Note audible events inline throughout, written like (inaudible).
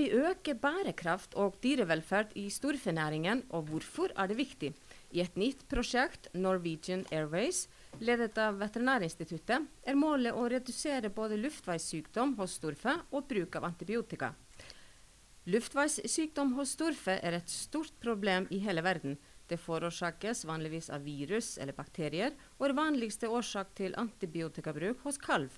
vi øke bærekraft og dyrevelferd i storfenæringen, og hvorfor er det viktig? I et nytt prosjekt, Norwegian Airways, ledet av Veterinærinstituttet, er målet å redusere både luftveissykdom hos storfe og bruk av antibiotika. Luftveissykdom hos storfe er et stort problem i hele verden. Det forårsakes vanligvis av virus eller bakterier, og er vanligste årsak til antibiotikabruk hos kalv.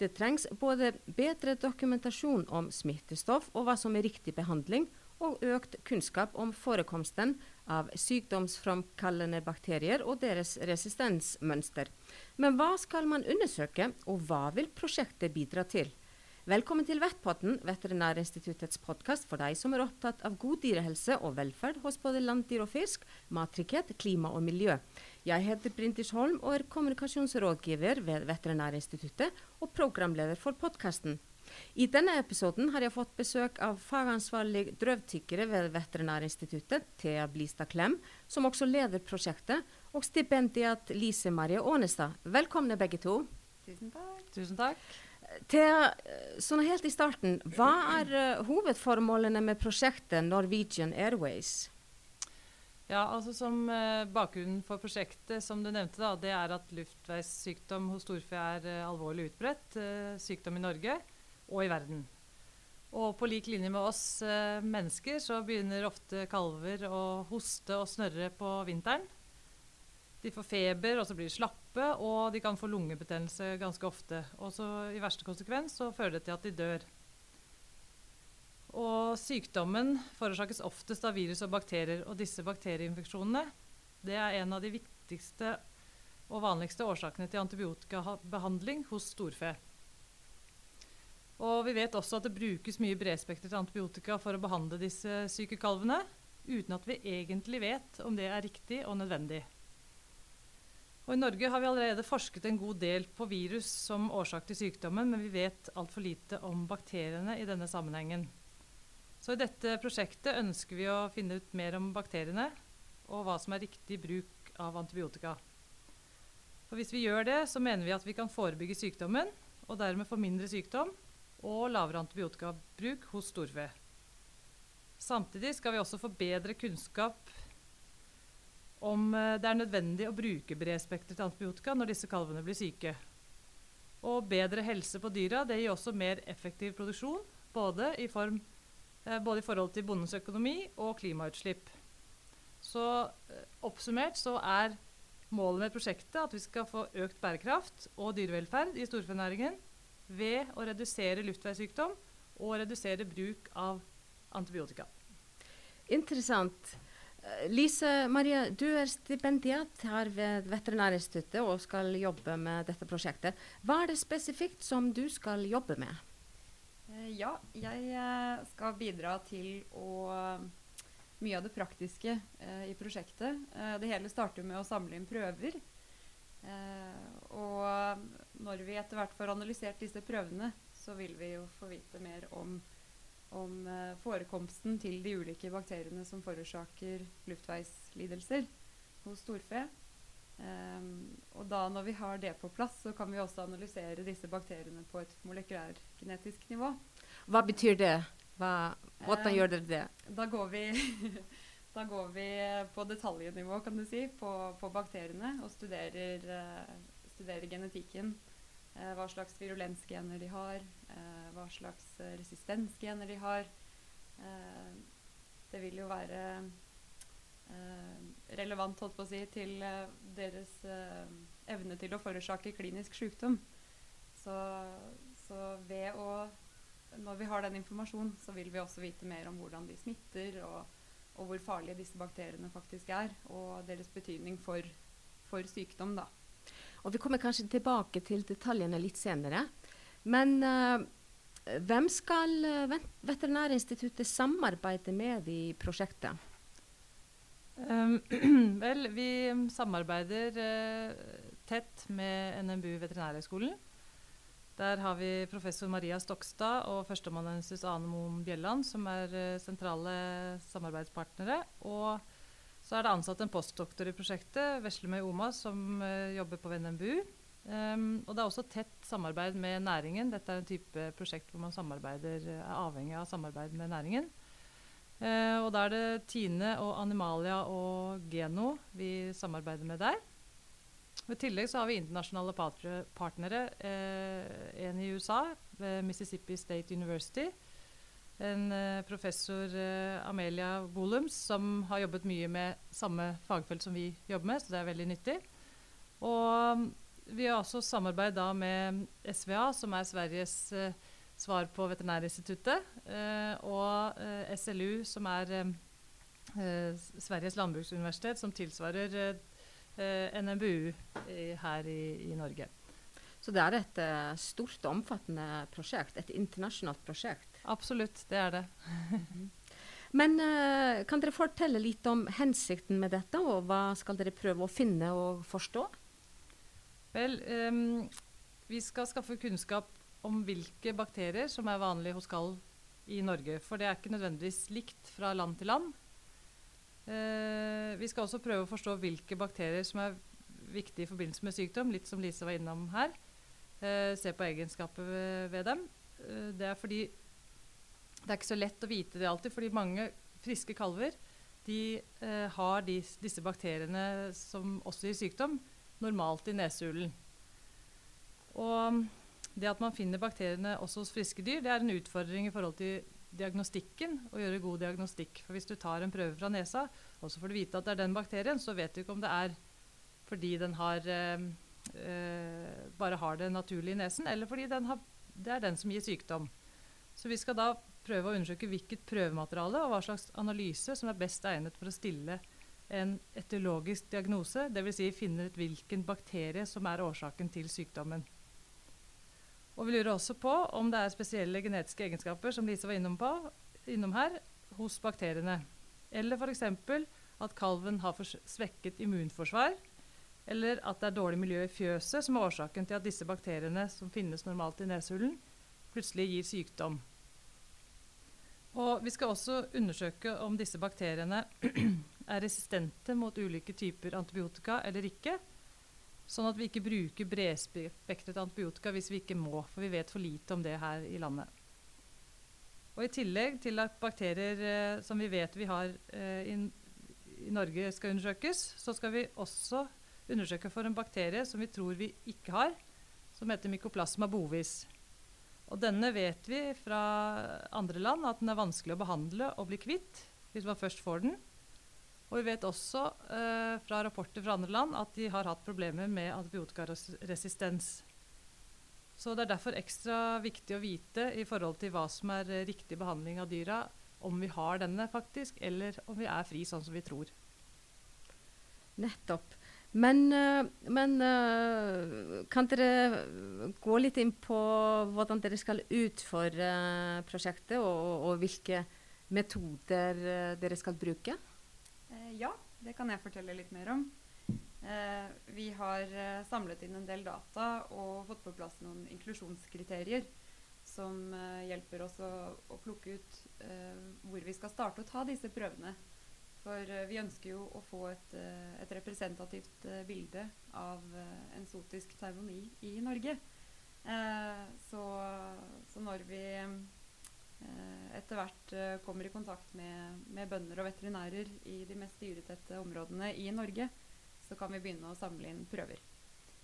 Det trengs både bedre dokumentasjon om smittestoff og hva som er riktig behandling, og økt kunnskap om forekomsten av sykdomsframkallende bakterier og deres resistensmønster. Men hva skal man undersøke, og hva vil prosjektet bidra til? Velkommen til Vettpotten, Veterinærinstituttets podkast for deg som er opptatt av god dyrehelse og velferd hos både landdyr og fisk, mattrygghet, klima og miljø. Jeg heter Brindis Holm og er kommunikasjonsrådgiver ved Veterinærinstituttet og programleder for podkasten. I denne episoden har jeg fått besøk av fagansvarlig drøvtykkere ved Veterinærinstituttet, Thea Blistad Klem, som også leder prosjektet, og stipendiat Lise Marie Ånestad. Velkomne begge to. Tusen takk. Tusen takk. Thea, sånn helt i starten, hva er uh, hovedformålene med prosjektet Norwegian Airways? Ja, altså som uh, Bakgrunnen for prosjektet som du nevnte da, det er at luftveissykdom hos storfe er uh, alvorlig utbredt sykdom i Norge og i verden. Og på lik linje med oss mennesker så begynner ofte kalver å hoste og snørre på vinteren. De får feber, og så blir de slappe, og de kan få lungebetennelse ganske ofte. Og så i verste konsekvens så fører det til at de dør. Og sykdommen forårsakes oftest av virus og bakterier. Og disse bakterieinfeksjonene det er en av de viktigste og vanligste årsakene til antibiotikabehandling hos storfe. Og vi vet også at det brukes mye bredspektret antibiotika for å behandle disse syke kalvene, uten at vi egentlig vet om det er riktig og nødvendig. Og I Norge har vi allerede forsket en god del på virus som årsak til sykdommen, men vi vet altfor lite om bakteriene i denne sammenhengen. Så i dette prosjektet ønsker vi å finne ut mer om bakteriene og hva som er riktig bruk av antibiotika. For Hvis vi gjør det, så mener vi at vi kan forebygge sykdommen og dermed få mindre sykdom og lavere antibiotikabruk hos storfe. Samtidig skal vi også få bedre kunnskap om eh, det er nødvendig å bruke bredspektret antibiotika når disse kalvene blir syke. Og bedre helse på dyra det gir også mer effektiv produksjon, både i, form, eh, både i forhold til bondens økonomi og klimautslipp. Så eh, oppsummert så er målet med prosjektet at vi skal få økt bærekraft og dyrevelferd i storfenæringen ved å redusere luftveissykdom og redusere bruk av antibiotika. Interessant. Eh, Lise Marie, du er stipendiat her ved Veterinærinstituttet og skal jobbe med dette prosjektet. Hva er det spesifikt som du skal jobbe med? Eh, ja, jeg eh, skal bidra til å mye av det praktiske eh, i prosjektet. Eh, det hele starter med å samle inn prøver. Eh, og når vi etter hvert får analysert disse prøvene, så vil vi jo få vite mer om, om eh, forekomsten til de ulike bakteriene som forårsaker luftveislidelser hos storfe. Um, og da når vi har det på plass, så kan vi også analysere disse bakteriene på et molekylærgenetisk nivå. Hva betyr det? Hva, hvordan um, gjør dere det? Da går vi (laughs) Da går vi på detaljnivå kan du si, på, på bakteriene og studerer, uh, studerer genetikken Eh, hva slags virulensgener de har, eh, hva slags eh, resistensgener de har. det vil jo være relevant holdt på å si, til deres evne til å forårsake klinisk sykdom. Så, så ved å når vi har den informasjonen, så vil vi også vite mer om hvordan de smitter, og, og hvor farlige disse bakteriene faktisk er, og deres betydning for, for sykdom. da. Og vi kommer kanskje tilbake til detaljene litt senere. Men uh, hvem skal uh, Veterinærinstituttet samarbeide med i prosjektet? Um, (clears throat) vel, vi samarbeider uh, tett med NMBU Veterinærhøgskolen. Der har vi professor Maria Stokstad og førsteamanuensis Ane Moen Bjelland, som er sentrale samarbeidspartnere. Og så er det ansatt en postdoktor i prosjektet, Veslemøy Oma, som uh, jobber på NMBU. Um, og det er også tett samarbeid med næringen. Dette er en type prosjekt hvor man er avhengig av samarbeid med næringen. Uh, og da er det Tine og Animalia og Geno vi samarbeider med der. I tillegg så har vi internasjonale partnere. Uh, en i USA, ved Mississippi State University. En uh, professor Amelia Bolums som har jobbet mye med samme fagfelt som vi jobber med, så det er veldig nyttig. Og vi har også samarbeid da med SVA, som er Sveriges eh, svar på Veterinærinstituttet, eh, og eh, SLU, som er eh, eh, Sveriges landbruksuniversitet, som tilsvarer eh, NMBU her i, i, Norge. Så det er et stort og omfattende prosjekt? Et internasjonalt prosjekt? Absolutt, det er det. (laughs) Men kan dere fortelle litt om hensikten med dette, og hva skal dere prøve å finne og forstå? Vel, um, vi skal skaffe kunnskap om hvilke bakterier som er vanlige hos kall i Norge. For det er ikke nødvendigvis likt fra land til land. Uh, vi skal også prøve å forstå hvilke bakterier som er viktige i forbindelse med sykdom, litt som Lise var innom her. Uh, se på egenskaper ved, ved dem. Uh, det er fordi det er ikke så lett å vite det alltid, fordi mange friske kalver de har de, disse bakteriene som også gir sykdom, normalt i nesehulen. Og det at man finner bakteriene også hos friske dyr, det er en utfordring i forhold til diagnostikken, å gjøre god diagnostikk. For hvis du tar en prøve fra nesa, og så får du vite at det er den bakterien, så vet du ikke om det er fordi den har, eh, eh, bare har det naturlig i nesen, eller fordi har, det er den som gir sykdom. Så vi skal da prøve å undersøke hvilket prøvemateriale og hva slags analyse som er best egnet for å stille en etiologisk diagnose, dvs. Si finne ut hvilken bakterie som er årsaken til sykdommen. Og Vi lurer også på om det er spesielle genetiske egenskaper som Lise var innom, på, innom her, hos bakteriene. Eller f.eks. at kalven har svekket immunforsvar, eller at det er dårlig miljø i fjøset som er årsaken til at disse bakteriene som finnes normalt i neshullen, plutselig gir sykdom. Og Vi skal også undersøke om disse bakteriene (clears throat) er resistente mot ulike typer antibiotika eller ikke. Sånn at vi ikke bruker bredspektret antibiotika hvis vi ikke må, for vi vet for lite om det her i landet. Og I tillegg til at bakterier eh, som vi vet vi har eh, i, i, Norge skal undersøkes, så skal vi også undersøke for en bakterie som vi tror vi ikke har, som heter mycoplasma bovis. Og denne vet vi fra andre land at den er vanskelig å behandle og bli kvitt hvis man først får den. Og vi vet også eh, fra rapporter fra andre land at de har hatt problemer med antibiotikaresistens. Så det er derfor ekstra viktig å vite i forhold til hva som er eh, riktig behandling av dyra, om vi har denne faktisk, eller om vi er fri sånn som vi tror. Nettopp. Men, eh, men, kan dere gå litt inn på hvordan dere skal utføre prosjektet, og, og hvilke metoder dere skal bruke? Eh, ja, det kan jeg fortelle litt mer om. Eh, vi har eh, samlet inn en del data og fått på plass noen inklusjonskriterier som hjelper oss å, å plukke ut hvor vi skal starte å ta disse prøvene. For vi ønsker jo å få et, et representativt bilde av en sotisk seremoni i Norge. Så, så, når vi Eh, etter hvert eh, kommer i kontakt med, med, bønder og veterinærer i de mest dyretette områdene i Norge, så kan vi begynne å samle inn prøver.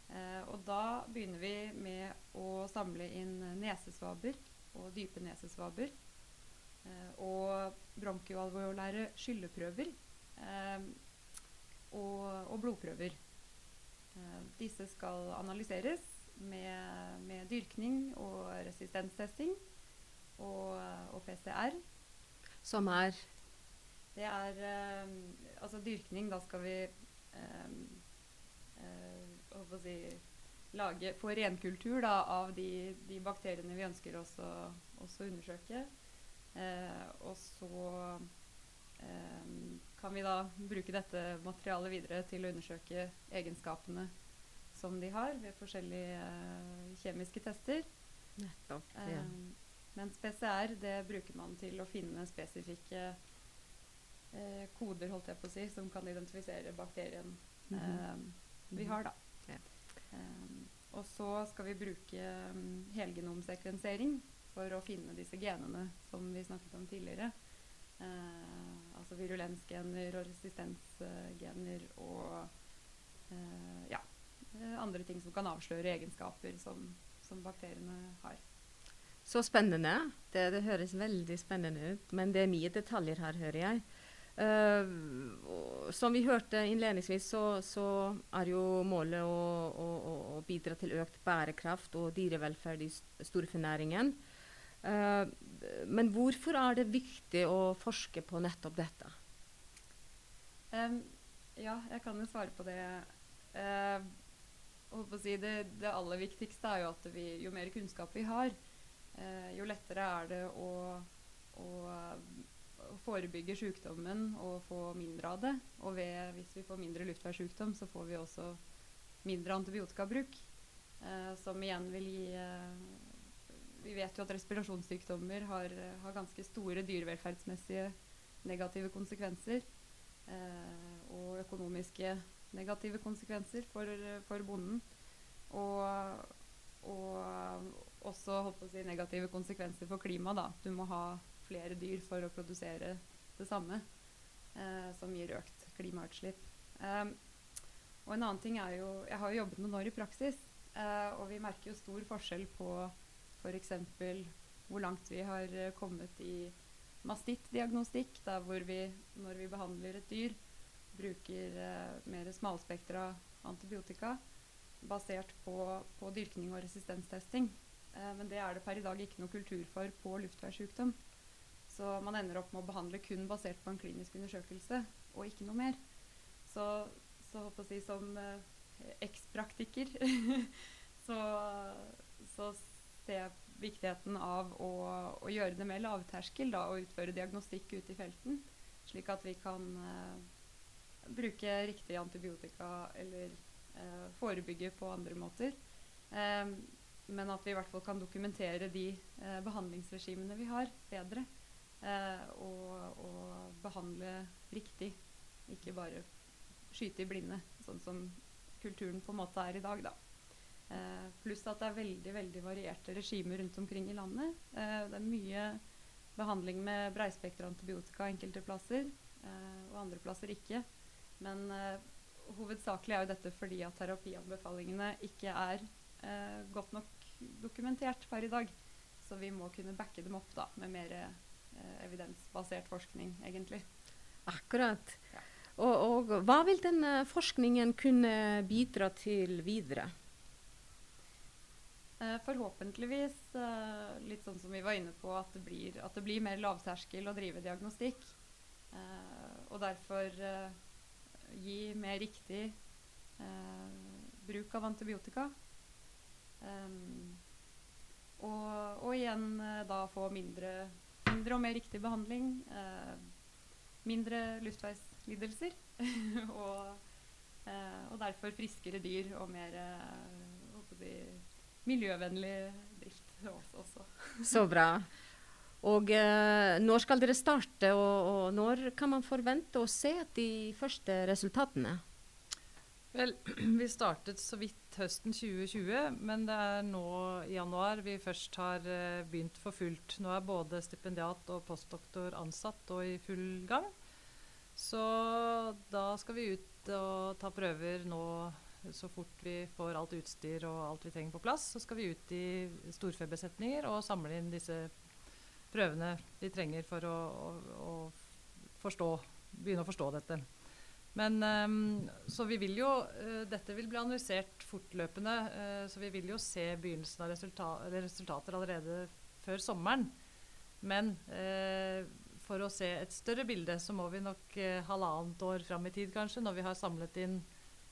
Eh, og da begynner vi med å samle inn nesesvaber og dype nesesvaber. Eh, og bronkioalveolære skylleprøver. Eh, og, og, blodprøver. Eh, disse skal analyseres med, med dyrkning og resistenstesting og, og PCR. Som er? Det er eh, altså dyrkning. Da skal vi eh, uh, si, lage, få renkultur da, av de, de, bakteriene vi ønsker oss å undersøke. Uh, og så um, kan vi da bruke dette materialet videre til å undersøke egenskapene som de har ved forskjellige uh, kjemiske tester. Nettopp, ja. Mens PCR det bruker man til å finne spesifikke eh, koder holdt jeg på å si, som kan identifisere bakterien mm -hmm. eh, vi har. da. Ja. Eh, og så skal vi bruke um, helgenomsekvensering for å finne disse genene som vi snakket om tidligere. Eh, altså virulensgener og resistensgener og eh, ja, eh, andre ting som kan avsløre egenskaper som, som bakteriene har. Så spennende. Det, det, høres veldig spennende ut. Men det er mye detaljer her, hører jeg. Uh, som vi hørte innledningsvis, så, så, er jo målet å, å, å, bidra til økt bærekraft og dyrevelferd i storfenæringen. Uh, men hvorfor er det viktig å forske på nettopp dette? Um, ja, jeg kan jo svare på det. Uh, si det, det, aller viktigste er jo at vi, jo mer kunnskap vi har, uh, jo lettere er det å, å, forebygge sykdommen og få mindre av det. Og ved, hvis vi får mindre luftveissykdom, så får vi også mindre antibiotikabruk. Uh, som igjen vil gi vi vet jo at respirasjonssykdommer har, har ganske store dyrevelferdsmessige negative konsekvenser. Eh, og økonomiske negative konsekvenser for, for bonden. Og, og, også si, negative konsekvenser for klimaet. Du må ha flere dyr for å produsere det samme, eh, som gir økt klimautslipp. Eh, og en annen ting er jo Jeg har jo jobbet noen år i praksis, eh, og vi merker jo stor forskjell på F.eks. hvor langt vi har eh, kommet i mastittdiagnostikk, der hvor vi når vi behandler et dyr, bruker eh, mer smalspektra antibiotika basert på, på, dyrkning og resistenstesting. Eh, men det er det per i dag ikke noe kultur for på luftveissykdom. Så man ender opp med å behandle kun basert på en klinisk undersøkelse, og ikke noe mer. Så, så å si, som eh, ekspraktiker (laughs) så, så se viktigheten av å, å gjøre det mer lavterskel da, og utføre diagnostikk ute i felten, slik at vi kan uh, bruke riktig antibiotika eller uh, forebygge på andre måter. Um, men at vi i hvert fall kan dokumentere de uh, behandlingsregimene vi har, bedre. Og, og, behandle riktig, ikke bare skyte i blinde, sånn som kulturen på en måte er i dag. da. Eh, pluss at det er veldig veldig varierte regimer rundt omkring i landet. Eh, det er mye behandling med breispektra antibiotika enkelte plasser, eh, og andre plasser ikke. Men hovedsakelig er jo dette fordi at terapianbefalingene ikke er eh, godt nok dokumentert per i dag. Så vi må kunne backe dem opp da, med mer evidensbasert forskning, egentlig. Akkurat. Ja. Og, og, hva vil denne forskningen kunne bidra til videre? Eh, forhåpentligvis, eh, litt sånn som vi var inne på, at det blir, at det blir mer lavterskel å drive diagnostikk. Eh, og derfor gi mer riktig bruk av antibiotika. Og, og, igjen da få mindre, mindre, og mer riktig behandling. mindre luftveislidelser. (laughs) og, og, derfor friskere dyr og mer uh, miljøvennlig drift også. (laughs) Så bra. Og eh, når skal dere starte, og, og, når kan man forvente å se de første resultatene? Vel, (clears throat) vi startet så vidt høsten 2020, men det er nå i januar vi først har eh, begynt for fullt. Nå er både stipendiat og postdoktor ansatt og i full gang. Så da skal vi ut og ta prøver nå så fort vi får alt utstyr og alt vi trenger på plass, så skal vi ut i storfebesetninger og samle inn disse prøvene vi trenger for å, å, å forstå, begynne å forstå dette. Men um, Så vi vil jo uh, Dette vil bli analysert fortløpende. Uh, så vi vil jo se begynnelsen av resulta resultater allerede før sommeren. Men uh, for å se et større bilde så må vi nok halvannet år fram i tid, kanskje, når vi har samlet inn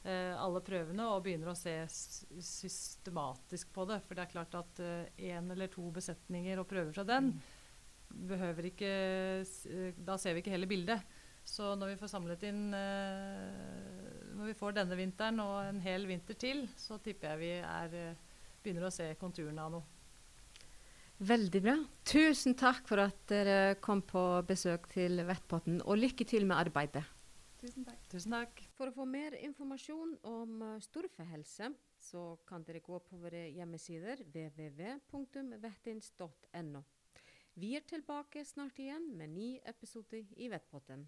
alle prøvene og begynner å se systematisk på det. For det er klart at én eh, eller to besetninger og prøver fra den behøver ikke eh, Da ser vi ikke hele bildet. Så når vi får samlet inn eh, Når vi får denne vinteren og en hel vinter til, så tipper jeg vi er, eh, begynner å se konturene av noe. Veldig bra. Tusen takk for at dere kom på besøk til Vettpotten, og lykke til med arbeidet. Tusen takk. Tusen takk. For å få mer informasjon om eh, storfehelse, så kan dere gå på våre hjemmesider www.vettins.no. Vi er tilbake snart igjen med ny episode i Vettpotten.